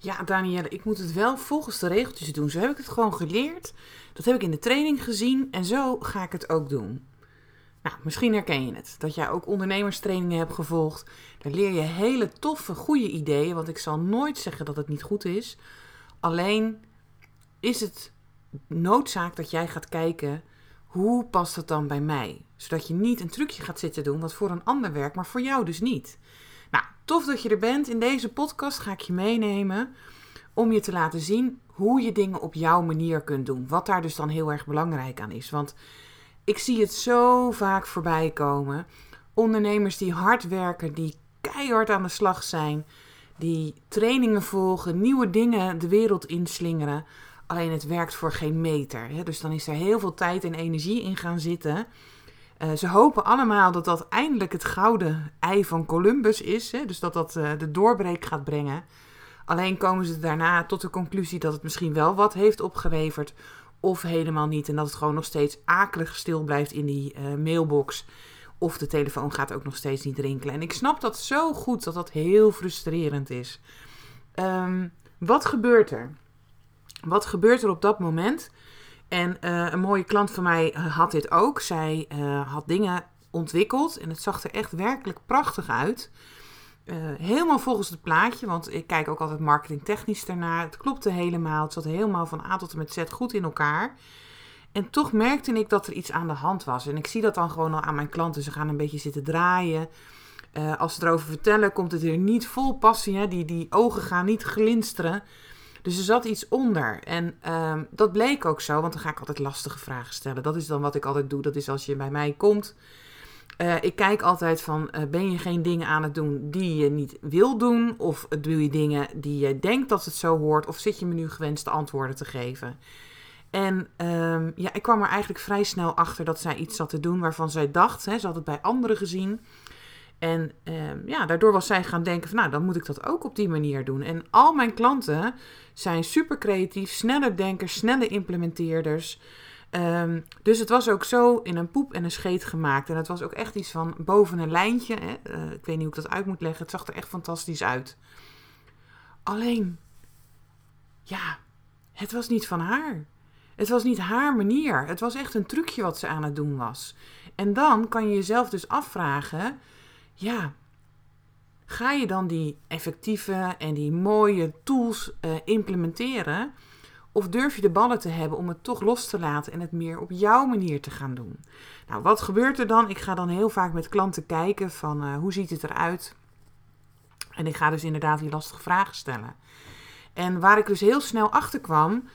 Ja, Danielle, ik moet het wel volgens de regeltjes doen. Zo heb ik het gewoon geleerd. Dat heb ik in de training gezien en zo ga ik het ook doen. Nou, misschien herken je het. Dat jij ook ondernemerstrainingen hebt gevolgd. Daar leer je hele toffe, goede ideeën. Want ik zal nooit zeggen dat het niet goed is. Alleen is het noodzaak dat jij gaat kijken hoe past het dan bij mij? Zodat je niet een trucje gaat zitten doen wat voor een ander werkt, maar voor jou dus niet. Nou, tof dat je er bent. In deze podcast ga ik je meenemen om je te laten zien hoe je dingen op jouw manier kunt doen. Wat daar dus dan heel erg belangrijk aan is. Want ik zie het zo vaak voorbij komen. Ondernemers die hard werken, die keihard aan de slag zijn, die trainingen volgen, nieuwe dingen de wereld inslingeren. Alleen het werkt voor geen meter. Hè? Dus dan is er heel veel tijd en energie in gaan zitten. Uh, ze hopen allemaal dat dat eindelijk het gouden ei van Columbus is. Hè? Dus dat dat uh, de doorbreek gaat brengen. Alleen komen ze daarna tot de conclusie dat het misschien wel wat heeft opgeleverd. Of helemaal niet. En dat het gewoon nog steeds akelig stil blijft in die uh, mailbox. Of de telefoon gaat ook nog steeds niet rinkelen. En ik snap dat zo goed dat dat heel frustrerend is. Um, wat gebeurt er? Wat gebeurt er op dat moment? En uh, een mooie klant van mij had dit ook. Zij uh, had dingen ontwikkeld en het zag er echt werkelijk prachtig uit. Helemaal volgens het plaatje, want ik kijk ook altijd marketingtechnisch daarnaar. Het klopte helemaal, het zat helemaal van A tot en met Z goed in elkaar. En toch merkte ik dat er iets aan de hand was. En ik zie dat dan gewoon al aan mijn klanten. Ze gaan een beetje zitten draaien. als ze erover vertellen, komt het er niet vol passie. Hè? Die, die ogen gaan niet glinsteren. Dus er zat iets onder. En um, dat bleek ook zo, want dan ga ik altijd lastige vragen stellen. Dat is dan wat ik altijd doe. Dat is als je bij mij komt. Uh, ik kijk altijd van, uh, ben je geen dingen aan het doen die je niet wil doen? Of doe je dingen die je denkt dat het zo hoort? Of zit je me nu gewenste antwoorden te geven? En um, ja, ik kwam er eigenlijk vrij snel achter dat zij iets zat te doen waarvan zij dacht, hè, ze had het bij anderen gezien. En um, ja, daardoor was zij gaan denken van, nou, dan moet ik dat ook op die manier doen. En al mijn klanten zijn super creatief, sneller denkers, snelle implementeerders. Um, dus het was ook zo in een poep en een scheet gemaakt. En het was ook echt iets van boven een lijntje. Hè? Uh, ik weet niet hoe ik dat uit moet leggen. Het zag er echt fantastisch uit. Alleen, ja, het was niet van haar. Het was niet haar manier. Het was echt een trucje wat ze aan het doen was. En dan kan je jezelf dus afvragen: ja, ga je dan die effectieve en die mooie tools uh, implementeren? Of durf je de ballen te hebben om het toch los te laten en het meer op jouw manier te gaan doen? Nou, wat gebeurt er dan? Ik ga dan heel vaak met klanten kijken van uh, hoe ziet het eruit? En ik ga dus inderdaad die lastige vragen stellen. En waar ik dus heel snel achter kwam,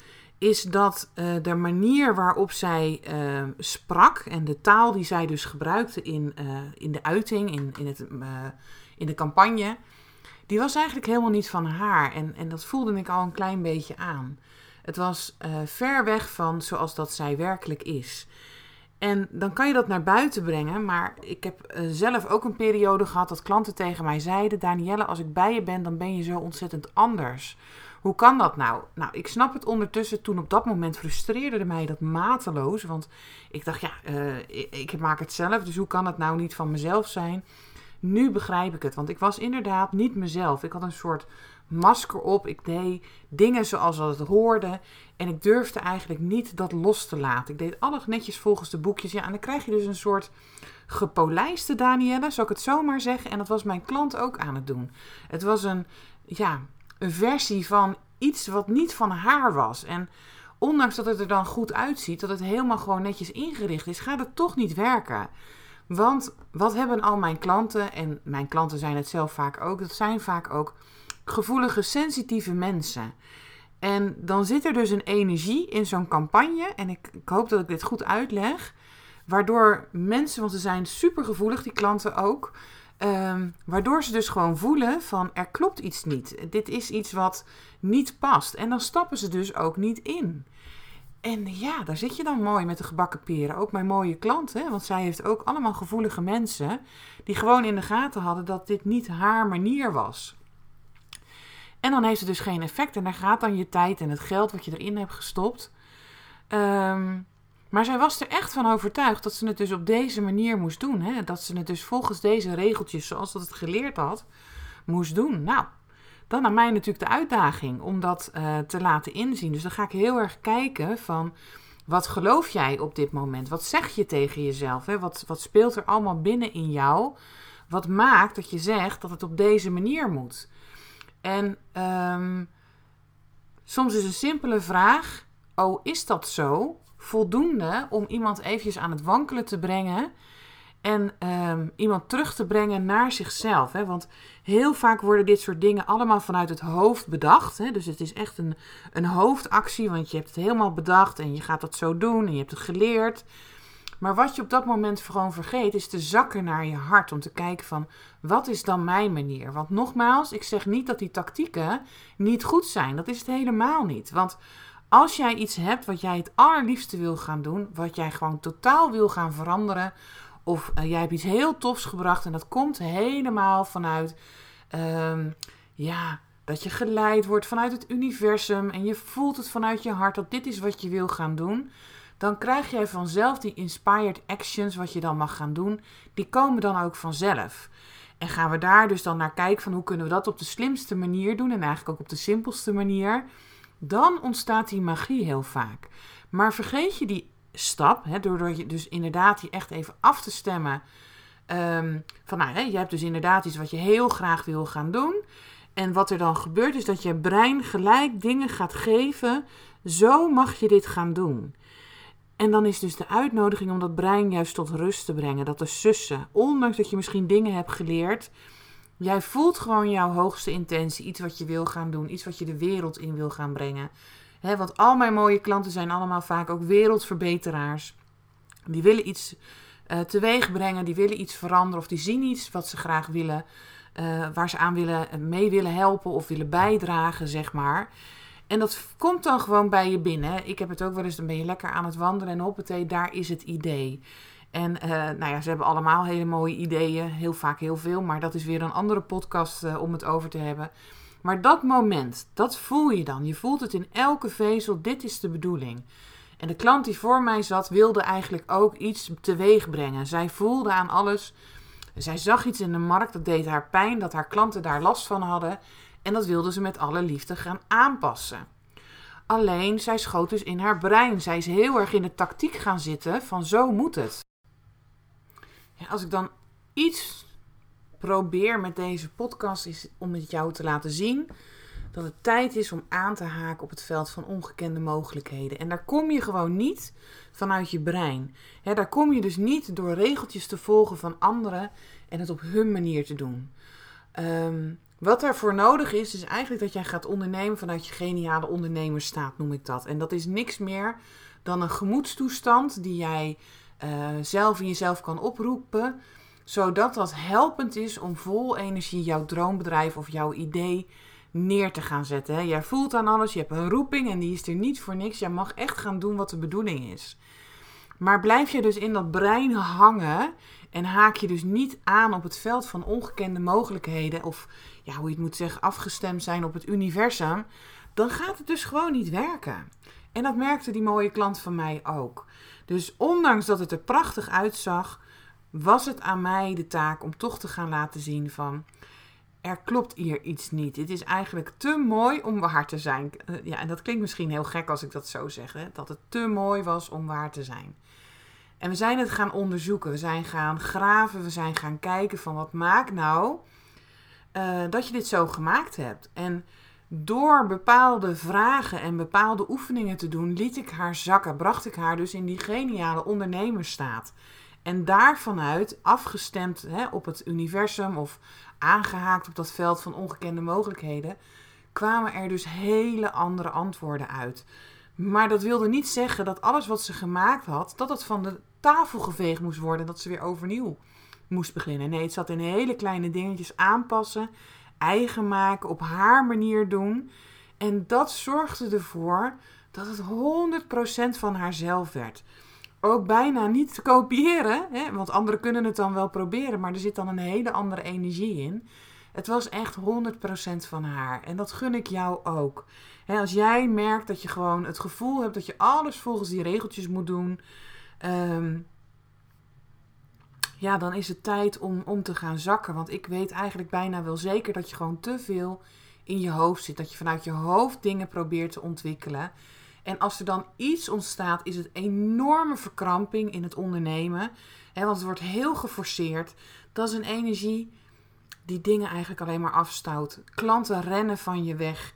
is dat uh, de manier waarop zij uh, sprak en de taal die zij dus gebruikte in, uh, in de uiting, in, in, het, in de campagne, die was eigenlijk helemaal niet van haar. En, en dat voelde ik al een klein beetje aan. Het was ver weg van zoals dat zij werkelijk is. En dan kan je dat naar buiten brengen, maar ik heb zelf ook een periode gehad dat klanten tegen mij zeiden: Danielle, als ik bij je ben, dan ben je zo ontzettend anders. Hoe kan dat nou? Nou, ik snap het ondertussen. Toen op dat moment frustreerde mij dat mateloos. Want ik dacht, ja, uh, ik, ik, maak het zelf. Dus hoe kan het nou niet van mezelf zijn? Nu begrijp ik het. Want ik was inderdaad niet mezelf. Ik had een soort masker op. Ik deed dingen zoals het hoorde. En ik durfde eigenlijk niet dat los te laten. Ik deed alles netjes volgens de boekjes. Ja, en dan krijg je dus een soort gepolijste Danielle, zou ik het zo maar zeggen. En dat was mijn klant ook aan het doen. Het was een, ja, een versie van iets wat niet van haar was. En ondanks dat het er dan goed uitziet, dat het helemaal gewoon netjes ingericht is, gaat het toch niet werken. Want wat hebben al mijn klanten, en mijn klanten zijn het zelf vaak ook, dat zijn vaak ook gevoelige, sensitieve mensen. En dan zit er dus een energie in zo'n campagne, en ik, ik hoop dat ik dit goed uitleg, waardoor mensen, want ze zijn super gevoelig, die klanten ook, Ehm, waardoor ze dus gewoon voelen van er klopt iets niet. Dit is iets wat niet past. En dan stappen ze dus ook niet in. En ja, daar zit je dan mooi met de gebakken peren. Ook mijn mooie klant, hè? want zij heeft ook allemaal gevoelige mensen die gewoon in de gaten hadden dat dit niet haar manier was. En dan heeft het dus geen effect en daar gaat dan je tijd en het geld wat je erin hebt gestopt. Ehm, maar zij was er echt van overtuigd dat ze het dus op deze manier moest doen. Hè? Dat ze het dus volgens deze regeltjes, zoals dat het geleerd had, moest doen. Nou, dan aan mij natuurlijk de uitdaging om dat uh, te laten inzien. Dus dan ga ik heel erg kijken van wat geloof jij op dit moment? Wat zeg je tegen jezelf? Hè? Wat, wat speelt er allemaal binnen in jou? Wat maakt dat je zegt dat het op deze manier moet? En um, soms is een simpele vraag: Oh, is dat zo? Voldoende om iemand eventjes aan het wankelen te brengen en um, iemand terug te brengen naar zichzelf. Hè? Want heel vaak worden dit soort dingen allemaal vanuit het hoofd bedacht. Hè? Dus het is echt een, een hoofdactie, want je hebt het helemaal bedacht en je gaat dat zo doen en je hebt het geleerd. Maar wat je op dat moment gewoon vergeet, is te zakken naar je hart. Om te kijken van, wat is dan mijn manier? Want nogmaals, ik zeg niet dat die tactieken niet goed zijn. Dat is het helemaal niet. Want als jij iets hebt wat jij het allerliefste wil gaan doen, wat jij gewoon totaal wil gaan veranderen of uh, jij hebt iets heel tofs gebracht en dat komt helemaal vanuit, um, ja, dat je geleid wordt vanuit het universum en je voelt het vanuit je hart dat dit is wat je wil gaan doen. Dan krijg jij vanzelf die inspired actions, wat je dan mag gaan doen, die komen dan ook vanzelf. En gaan we daar dus dan naar kijken van hoe kunnen we dat op de slimste manier doen en eigenlijk ook op de simpelste manier. Dan ontstaat die magie heel vaak. Maar vergeet je die stap, hè, doordat je dus inderdaad je echt even af te stemmen. Um, van nou, hè, je hebt dus inderdaad iets wat je heel graag wil gaan doen. En wat er dan gebeurt is dat je brein gelijk dingen gaat geven. Zo mag je dit gaan doen. En dan is dus de uitnodiging om dat brein juist tot rust te brengen. Dat te sussen. Ondanks dat je misschien dingen hebt geleerd. Jij voelt gewoon jouw hoogste intentie. Iets wat je wil gaan doen. Iets wat je de wereld in wil gaan brengen want al mijn mooie klanten zijn allemaal vaak ook wereldverbeteraars. Die willen iets uh, teweeg brengen, die willen iets veranderen of die zien iets wat ze graag willen, uh, waar ze aan willen, eh, mee willen helpen of willen bijdragen, zeg maar. En dat komt dan gewoon bij je binnen. Ik heb het ook wel eens, dan ben je lekker aan het wandelen en hoppatee, daar is het idee. En uh, nou ja, ze hebben allemaal hele mooie ideeën, heel vaak heel veel, maar dat is weer een andere podcast uh, om het over te hebben. Maar dat moment, dat voel je dan. Je voelt het in elke vezel, dit is de bedoeling. En de klant die voor mij zat, wilde eigenlijk ook iets teweeg brengen. Zij voelde aan alles. Zij zag iets in de markt, dat deed haar pijn, dat haar klanten daar last van hadden. En dat wilde ze met alle liefde gaan aanpassen. Alleen, zij schoot dus in haar brein. Zij is heel erg in de tactiek gaan zitten van zo moet het. Als ik dan iets probeer met deze podcast is om het jou te laten zien dat het tijd is om aan te haken op het veld van ongekende mogelijkheden. En daar kom je gewoon niet vanuit je brein. daar kom je dus niet door regeltjes te volgen van anderen en het op hun manier te doen. Um, wat daarvoor nodig is, is eigenlijk dat jij gaat ondernemen vanuit je geniale ondernemersstaat, noem ik dat. En dat is niks meer dan een gemoedstoestand die jij uh, zelf in jezelf kan oproepen zodat dat helpend is om vol energie jouw droombedrijf of jouw idee neer te gaan zetten. Jij voelt aan alles, je hebt een roeping en die is er niet voor niks. Jij mag echt gaan doen wat de bedoeling is. Maar blijf je dus in dat brein hangen en haak je dus niet aan op het veld van ongekende mogelijkheden of ja, hoe je het moet zeggen, afgestemd zijn op het universum, dan gaat het dus gewoon niet werken. En dat merkte die mooie klant van mij ook. Dus ondanks dat het er prachtig uitzag, was het aan mij de taak om toch te gaan laten zien van er klopt hier iets niet. Het is eigenlijk te mooi om waar te zijn. Eh, ja, en dat klinkt misschien heel gek als ik dat zo zeg, hè? dat het te mooi was om waar te zijn. En we zijn het gaan onderzoeken, we zijn gaan graven, we zijn gaan kijken van wat maakt nou uh, dat je dit zo gemaakt hebt. En door bepaalde vragen en bepaalde oefeningen te doen, liet ik haar zakken, bracht ik haar dus in die geniale ondernemersstaat. En daarvanuit, afgestemd hè, op het universum of aangehaakt op dat veld van ongekende mogelijkheden, kwamen er dus hele andere antwoorden uit. Maar dat wilde niet zeggen dat alles wat ze gemaakt had, dat het van de tafel geveegd moest worden, dat ze weer overnieuw moest beginnen. Nee, het zat in hele kleine dingetjes aanpassen, eigen maken, op haar manier doen. En dat zorgde ervoor dat het 100% van haarzelf werd. Ook bijna niet te kopiëren, hè? want anderen kunnen het dan wel proberen, maar er zit dan een hele andere energie in. Het was echt 100% van haar. En dat gun ik jou ook. als jij merkt dat je gewoon het gevoel hebt dat je alles volgens die regeltjes moet doen. Ehm, ja, dan is het tijd om, om te gaan zakken. Want ik weet eigenlijk bijna wel zeker dat je gewoon te veel in je hoofd zit. Dat je vanuit je hoofd dingen probeert te ontwikkelen. En als er dan iets ontstaat, is het enorme verkramping in het ondernemen. Hè, want het wordt heel geforceerd. Dat is een energie die dingen eigenlijk alleen maar afstout. Klanten rennen van je weg.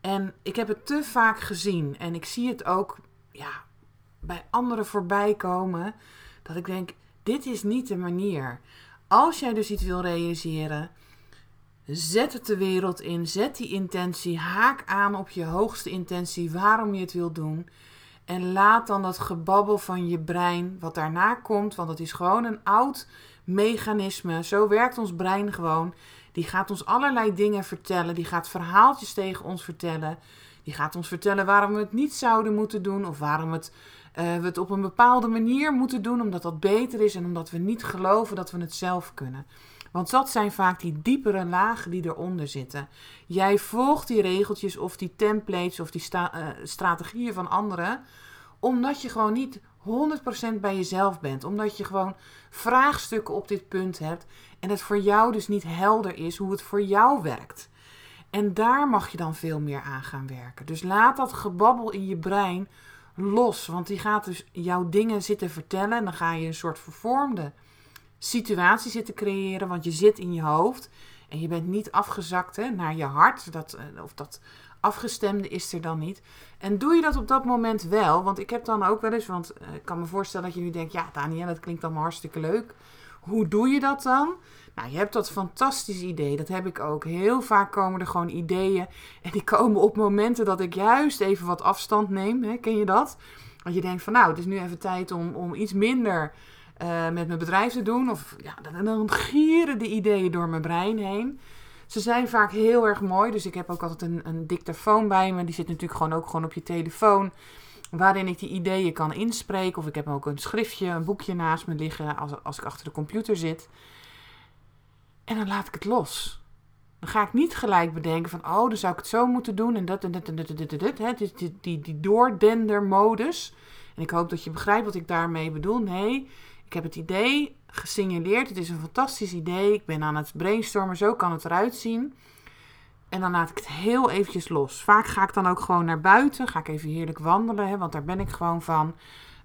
En ik heb het te vaak gezien. En ik zie het ook ja, bij anderen voorbij komen. Dat ik denk, dit is niet de manier. Als jij dus iets wil realiseren, zet het de wereld in. Zet die intentie. Haak aan op je hoogste intentie waarom je het wil doen. En laat dan dat gebabbel van je brein, wat daarna komt, want het is gewoon een oud mechanisme. Zo werkt ons brein gewoon. Die gaat ons allerlei dingen vertellen. Die gaat verhaaltjes tegen ons vertellen. Die gaat ons vertellen waarom we het niet zouden moeten doen. Of waarom het, we het op een bepaalde manier moeten doen. Omdat dat beter is en omdat we niet geloven dat we het zelf kunnen. Want dat zijn vaak die diepere lagen die eronder zitten. Jij volgt die regeltjes of die templates of die uh, strategieën van anderen. Omdat je gewoon niet 100% bij jezelf bent. Omdat je gewoon vraagstukken op dit punt hebt. En het voor jou dus niet helder is hoe het voor jou werkt. En daar mag je dan veel meer aan gaan werken. Dus laat dat gebabbel in je brein los. Want die gaat dus jouw dingen zitten vertellen. En dan ga je een soort vervormde situatie zitten creëren. Want je zit in je hoofd. En je bent niet afgezakt hè, naar je hart. Dat, eh, of dat afgestemde is er dan niet. En doe je dat op dat moment wel? Want ik heb dan ook wel eens, want eh, ik kan me voorstellen dat je nu denkt, ja Daniel, dat klinkt allemaal hartstikke leuk. Hoe doe je dat dan? Nou, je hebt dat fantastisch idee. Dat heb ik ook. Heel vaak komen er gewoon ideeën. En die komen op momenten dat ik juist even wat afstand neem. Hè? Ken je dat? Want je denkt van nou, het is nu even tijd om, om iets minder uh, met mijn bedrijf te doen. Of ja, dan, dan gieren de ideeën door mijn brein heen. Ze zijn vaak heel erg mooi. Dus ik heb ook altijd een, een dictafoon bij me. Die zit natuurlijk gewoon ook gewoon op je telefoon. Waarin ik die ideeën kan inspreken. Of ik heb ook een schriftje, een boekje naast me liggen als, als ik achter de computer zit. En dan laat ik het los. Dan ga ik niet gelijk bedenken van, oh, dan zou ik het zo moeten doen en dat en dat en dat en dat en dat. Die, die, die, die doordendermodus. En ik hoop dat je begrijpt wat ik daarmee bedoel. Nee, ik heb het idee gesignaleerd. Het is een fantastisch idee. Ik ben aan het brainstormen. Zo kan het eruit zien. En dan laat ik het heel eventjes los. Vaak ga ik dan ook gewoon naar buiten. Ga ik even heerlijk wandelen, hè, want daar ben ik gewoon van.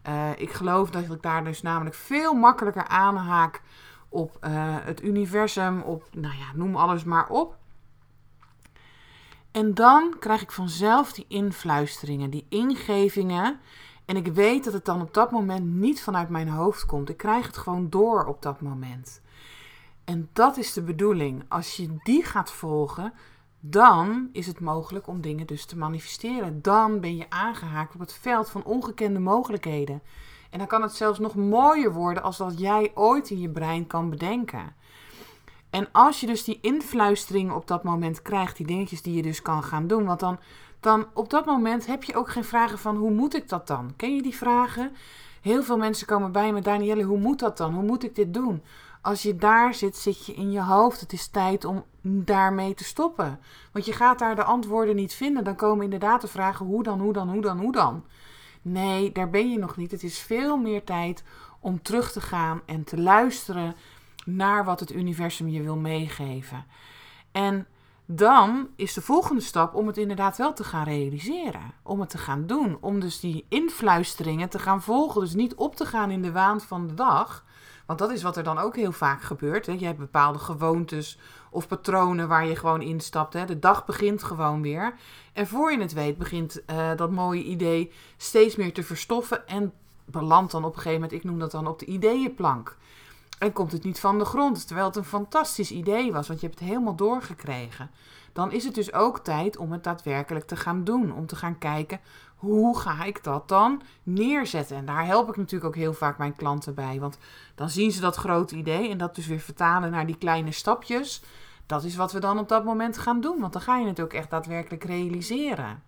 Uh, ik geloof dat ik daar dus namelijk veel makkelijker aanhaak op uh, het universum, op, nou ja, noem alles maar op. En dan krijg ik vanzelf die influisteringen, die ingevingen. En ik weet dat het dan op dat moment niet vanuit mijn hoofd komt. Ik krijg het gewoon door op dat moment. En dat is de bedoeling. Als je die gaat volgen, dan is het mogelijk om dingen dus te manifesteren. Dan ben je aangehaakt op het veld van ongekende mogelijkheden. En dan kan het zelfs nog mooier worden als dat jij ooit in je brein kan bedenken. En als je dus die influistering op dat moment krijgt, die dingetjes die je dus kan gaan doen, want dan, dan op dat moment heb je ook geen vragen van hoe moet ik dat dan? Ken je die vragen? Heel veel mensen komen bij me, Danielle, hoe moet dat dan? Hoe moet ik dit doen? Als je daar zit, zit je in je hoofd. Het is tijd om daarmee te stoppen. Want je gaat daar de antwoorden niet vinden. Dan komen inderdaad de vragen hoe dan, hoe dan, hoe dan, hoe dan. Nee, daar ben je nog niet. Het is veel meer tijd om terug te gaan en te luisteren naar wat het universum je wil meegeven. En dan is de volgende stap om het inderdaad wel te gaan realiseren. Om het te gaan doen. Om dus die influisteringen te gaan volgen. Dus niet op te gaan in de waan van de dag. Want dat is wat er dan ook heel vaak gebeurt. Hè. Je hebt bepaalde gewoontes of patronen waar je gewoon instapt. Hè. De dag begint gewoon weer. En voor je het weet begint uh, dat mooie idee steeds meer te verstoffen. En belandt dan op een gegeven moment, ik noem dat dan op de ideeënplank. En komt het niet van de grond, terwijl het een fantastisch idee was, want je hebt het helemaal doorgekregen. Dan is het dus ook tijd om het daadwerkelijk te gaan doen. Om te gaan kijken, hoe ga ik dat dan neerzetten? En daar help ik natuurlijk ook heel vaak mijn klanten bij. Want dan zien ze dat grote idee en dat dus weer vertalen naar die kleine stapjes. Dat is wat we dan op dat moment gaan doen. Want dan ga je het ook echt daadwerkelijk realiseren.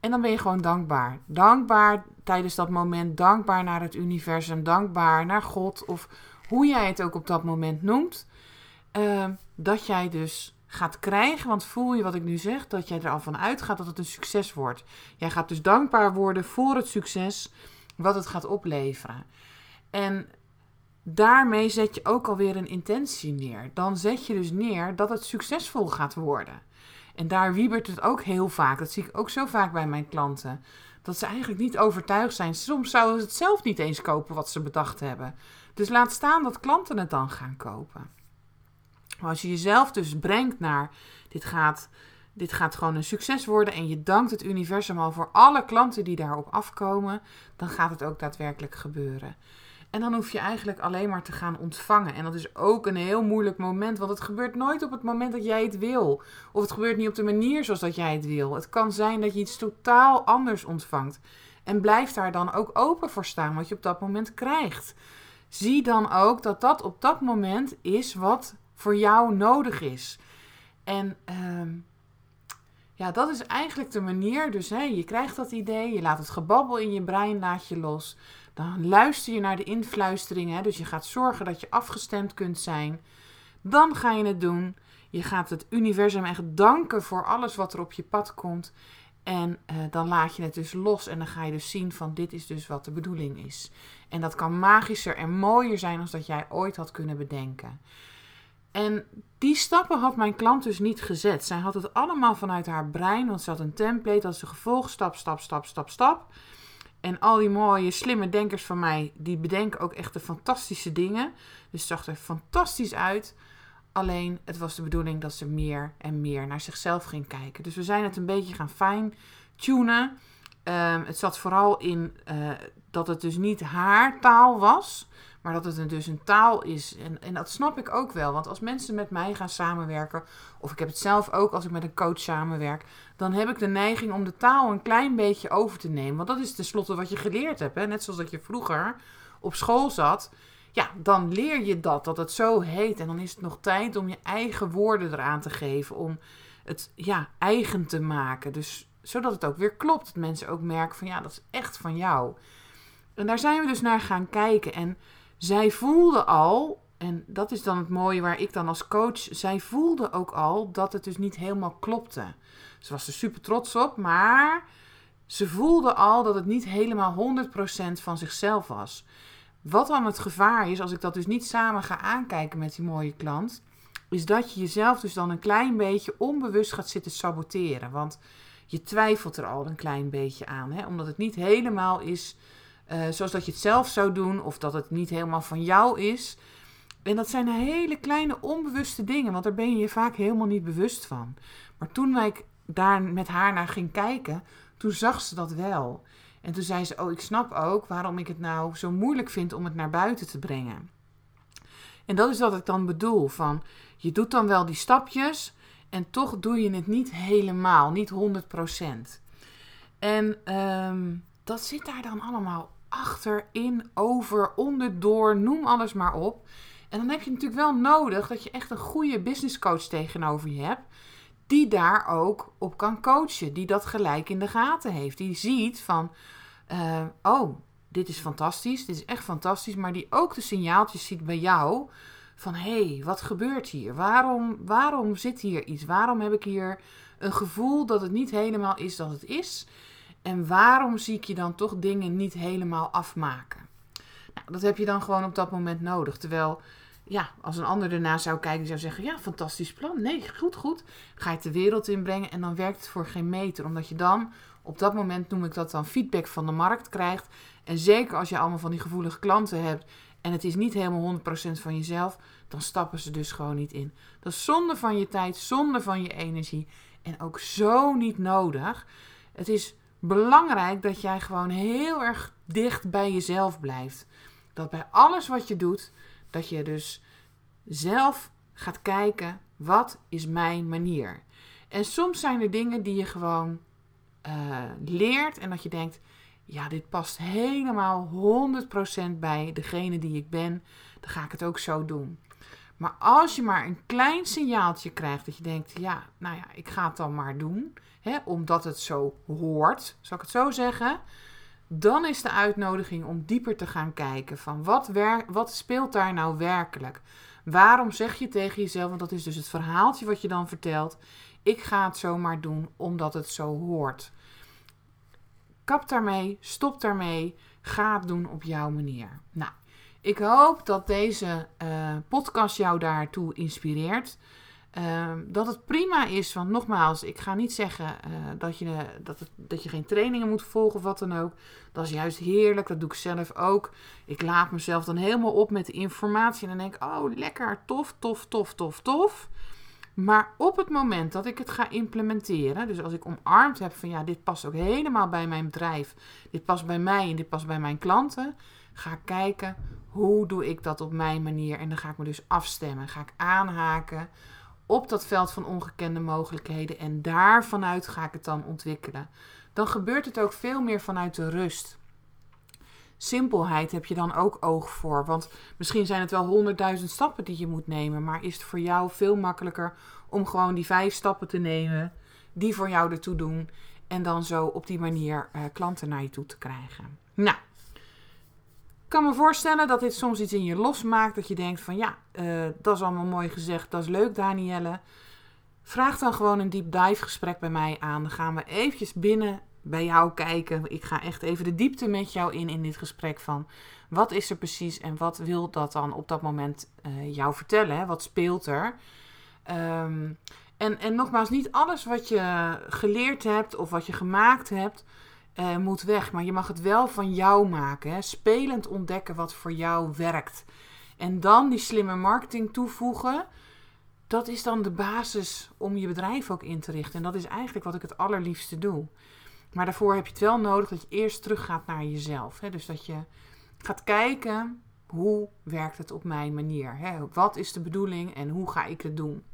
En dan ben je gewoon dankbaar. Dankbaar tijdens dat moment. Dankbaar naar het universum. Dankbaar naar God. Of hoe jij het ook op dat moment noemt. Uh, dat jij dus gaat krijgen. Want voel je wat ik nu zeg? Dat jij er al van uitgaat dat het een succes wordt. Jij gaat dus dankbaar worden voor het succes. Wat het gaat opleveren. En daarmee zet je ook alweer een intentie neer. Dan zet je dus neer dat het succesvol gaat worden. En daar wiebert het ook heel vaak. Dat zie ik ook zo vaak bij mijn klanten. Dat ze eigenlijk niet overtuigd zijn. Soms zouden ze het zelf niet eens kopen wat ze bedacht hebben. Dus laat staan dat klanten het dan gaan kopen. Maar als je jezelf dus brengt naar dit gaat, dit gaat gewoon een succes worden en je dankt het universum al voor alle klanten die daarop afkomen, dan gaat het ook daadwerkelijk gebeuren. En dan hoef je eigenlijk alleen maar te gaan ontvangen. En dat is ook een heel moeilijk moment, want het gebeurt nooit op het moment dat jij het wil. Of het gebeurt niet op de manier zoals dat jij het wil. Het kan zijn dat je iets totaal anders ontvangt. En blijf daar dan ook open voor staan, wat je op dat moment krijgt. Zie dan ook dat dat op dat moment is wat voor jou nodig is. En uh, ja, dat is eigenlijk de manier. Dus hè, je krijgt dat idee, je laat het gebabbel in je brein, laat je los. Dan luister je naar de influisteringen. Dus je gaat zorgen dat je afgestemd kunt zijn. Dan ga je het doen. Je gaat het universum echt danken voor alles wat er op je pad komt. En uh, dan laat je het dus los en dan ga je dus zien van dit is dus wat de bedoeling is. En dat kan magischer en mooier zijn als dat jij ooit had kunnen bedenken. En die stappen had mijn klant dus niet gezet. Zij had het allemaal vanuit haar brein, want ze had een template, dat ze gevolg, stap, stap, stap, stap, stap. En al die mooie, slimme denkers van mij, die bedenken ook echt de fantastische dingen. Dus het zag er fantastisch uit. Alleen het was de bedoeling dat ze meer en meer naar zichzelf ging kijken. Dus we zijn het een beetje gaan fine-tunen. Um, het zat vooral in uh, dat het dus niet haar taal was. Maar dat het dus een taal is. En, en dat snap ik ook wel. Want als mensen met mij gaan samenwerken. Of ik heb het zelf ook als ik met een coach samenwerk. Dan heb ik de neiging om de taal een klein beetje over te nemen. Want dat is tenslotte wat je geleerd hebt. Hè? Net zoals dat je vroeger op school zat. Ja, dan leer je dat. Dat het zo heet. En dan is het nog tijd om je eigen woorden eraan te geven. Om het ja, eigen te maken. Dus zodat het ook weer klopt. Dat mensen ook merken van ja, dat is echt van jou. En daar zijn we dus naar gaan kijken. En zij voelde al, en dat is dan het mooie waar ik dan als coach, zij voelde ook al dat het dus niet helemaal klopte. Ze was er super trots op, maar ze voelde al dat het niet helemaal 100% van zichzelf was. Wat dan het gevaar is, als ik dat dus niet samen ga aankijken met die mooie klant, is dat je jezelf dus dan een klein beetje onbewust gaat zitten saboteren. Want je twijfelt er al een klein beetje aan, hè? omdat het niet helemaal is uh, zoals dat je het zelf zou doen, of dat het niet helemaal van jou is. En dat zijn hele kleine onbewuste dingen, want daar ben je je vaak helemaal niet bewust van. Maar toen ik daar met haar naar ging kijken, toen zag ze dat wel. En toen zei ze: Oh, ik snap ook waarom ik het nou zo moeilijk vind om het naar buiten te brengen. En dat is wat ik dan bedoel: van je doet dan wel die stapjes en toch doe je het niet helemaal, niet 100%. En um, dat zit daar dan allemaal achterin, over, onderdoor, noem alles maar op. En dan heb je natuurlijk wel nodig dat je echt een goede business coach tegenover je hebt. Die daar ook op kan coachen. Die dat gelijk in de gaten heeft. Die ziet van, uh, oh, dit is fantastisch. Dit is echt fantastisch. Maar die ook de signaaltjes ziet bij jou. Van, hé, hey, wat gebeurt hier? Waarom, waarom zit hier iets? Waarom heb ik hier een gevoel dat het niet helemaal is dat het is? En waarom zie ik je dan toch dingen niet helemaal afmaken? Nou, dat heb je dan gewoon op dat moment nodig. Terwijl, ja, als een ander erna zou kijken, zou zeggen: Ja, fantastisch plan. Nee, goed, goed. Ga je het de wereld inbrengen en dan werkt het voor geen meter. Omdat je dan, op dat moment noem ik dat dan feedback van de markt krijgt. En zeker als je allemaal van die gevoelige klanten hebt en het is niet helemaal 100% van jezelf, dan stappen ze dus gewoon niet in. Dat is zonde van je tijd, zonde van je energie en ook zo niet nodig. Het is belangrijk dat jij gewoon heel erg dicht bij jezelf blijft. Dat bij alles wat je doet, Dat je dus zelf gaat kijken, wat is mijn manier? En soms zijn er dingen die je gewoon uh, leert en dat je denkt, ja, dit past helemaal 100% bij degene die ik ben, dan ga ik het ook zo doen. Maar als je maar een klein signaaltje krijgt dat je denkt, ja, nou ja, ik ga het dan maar doen, hè, omdat het zo hoort, zal ik het zo zeggen, dan is de uitnodiging om dieper te gaan kijken van wat, wat speelt daar nou werkelijk? Waarom zeg je tegen jezelf, want dat is dus het verhaaltje wat je dan vertelt, ik ga het zomaar doen omdat het zo hoort. Kap daarmee, stop daarmee, ga het doen op jouw manier. Nou, ik hoop dat deze uh, podcast jou daartoe inspireert. Uh, dat het prima is, want nogmaals, ik ga niet zeggen uh, dat, je, dat, het, dat je geen trainingen moet volgen of wat dan ook. Dat is juist heerlijk, dat doe ik zelf ook. Ik laat mezelf dan helemaal op met de informatie en dan denk ik, oh lekker, tof, tof, tof, tof, tof. Maar op het moment dat ik het ga implementeren, dus als ik omarmd heb van ja, dit past ook helemaal bij mijn bedrijf, dit past bij mij en dit past bij mijn klanten, ga kijken hoe doe ik dat op mijn manier en dan ga ik me dus afstemmen, ga ik aanhaken op dat veld van ongekende mogelijkheden en daar vanuit ga ik het dan ontwikkelen. Dan gebeurt het ook veel meer vanuit de rust. Simpelheid heb je dan ook oog voor. Want misschien zijn het wel honderdduizend stappen die je moet nemen. Maar is het voor jou veel makkelijker om gewoon die vijf stappen te nemen. Die voor jou ertoe doen. En dan zo op die manier uh, klanten naar je toe te krijgen. Nou, kan me voorstellen dat dit soms iets in je losmaakt. Dat je denkt van ja, uh, dat is allemaal mooi gezegd. Dat is leuk Danielle. Vraag dan gewoon een deep dive gesprek bij mij aan. Dan gaan we eventjes binnen bij jou kijken. Ik ga echt even de diepte met jou in in dit gesprek van wat is er precies en wat wil dat dan op dat moment uh, jou vertellen? Hè? Wat speelt er? Um, en, en nogmaals, niet alles wat je geleerd hebt of wat je gemaakt hebt, uh, moet weg. Maar je mag het wel van jou maken. Hè? Spelend ontdekken wat voor jou werkt. En dan die slimme marketing toevoegen. Dat is dan de basis om je bedrijf ook in te richten. En dat is eigenlijk wat ik het allerliefste doe. Maar daarvoor heb je het wel nodig dat je eerst teruggaat naar jezelf. Hè? Dus dat je gaat kijken hoe werkt het op mijn manier. Hè? Wat is de bedoeling en hoe ga ik het doen?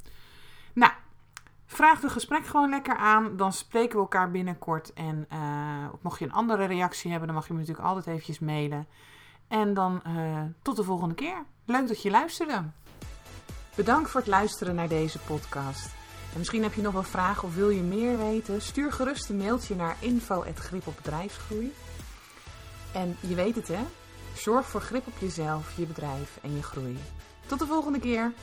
Vraag het gesprek gewoon lekker aan. Dan spreken we elkaar binnenkort. En uh, mocht je een andere reactie hebben, dan mag je me natuurlijk altijd eventjes mailen. En dan uh, tot de volgende keer. Leuk dat je luisterde. Bedankt voor het luisteren naar deze podcast. En misschien heb je nog wel vragen of wil je meer weten? Stuur gerust een mailtje naar info.grip op bedrijfsgroei. En je weet het hè, zorg voor grip op jezelf, je bedrijf en je groei. Tot de volgende keer!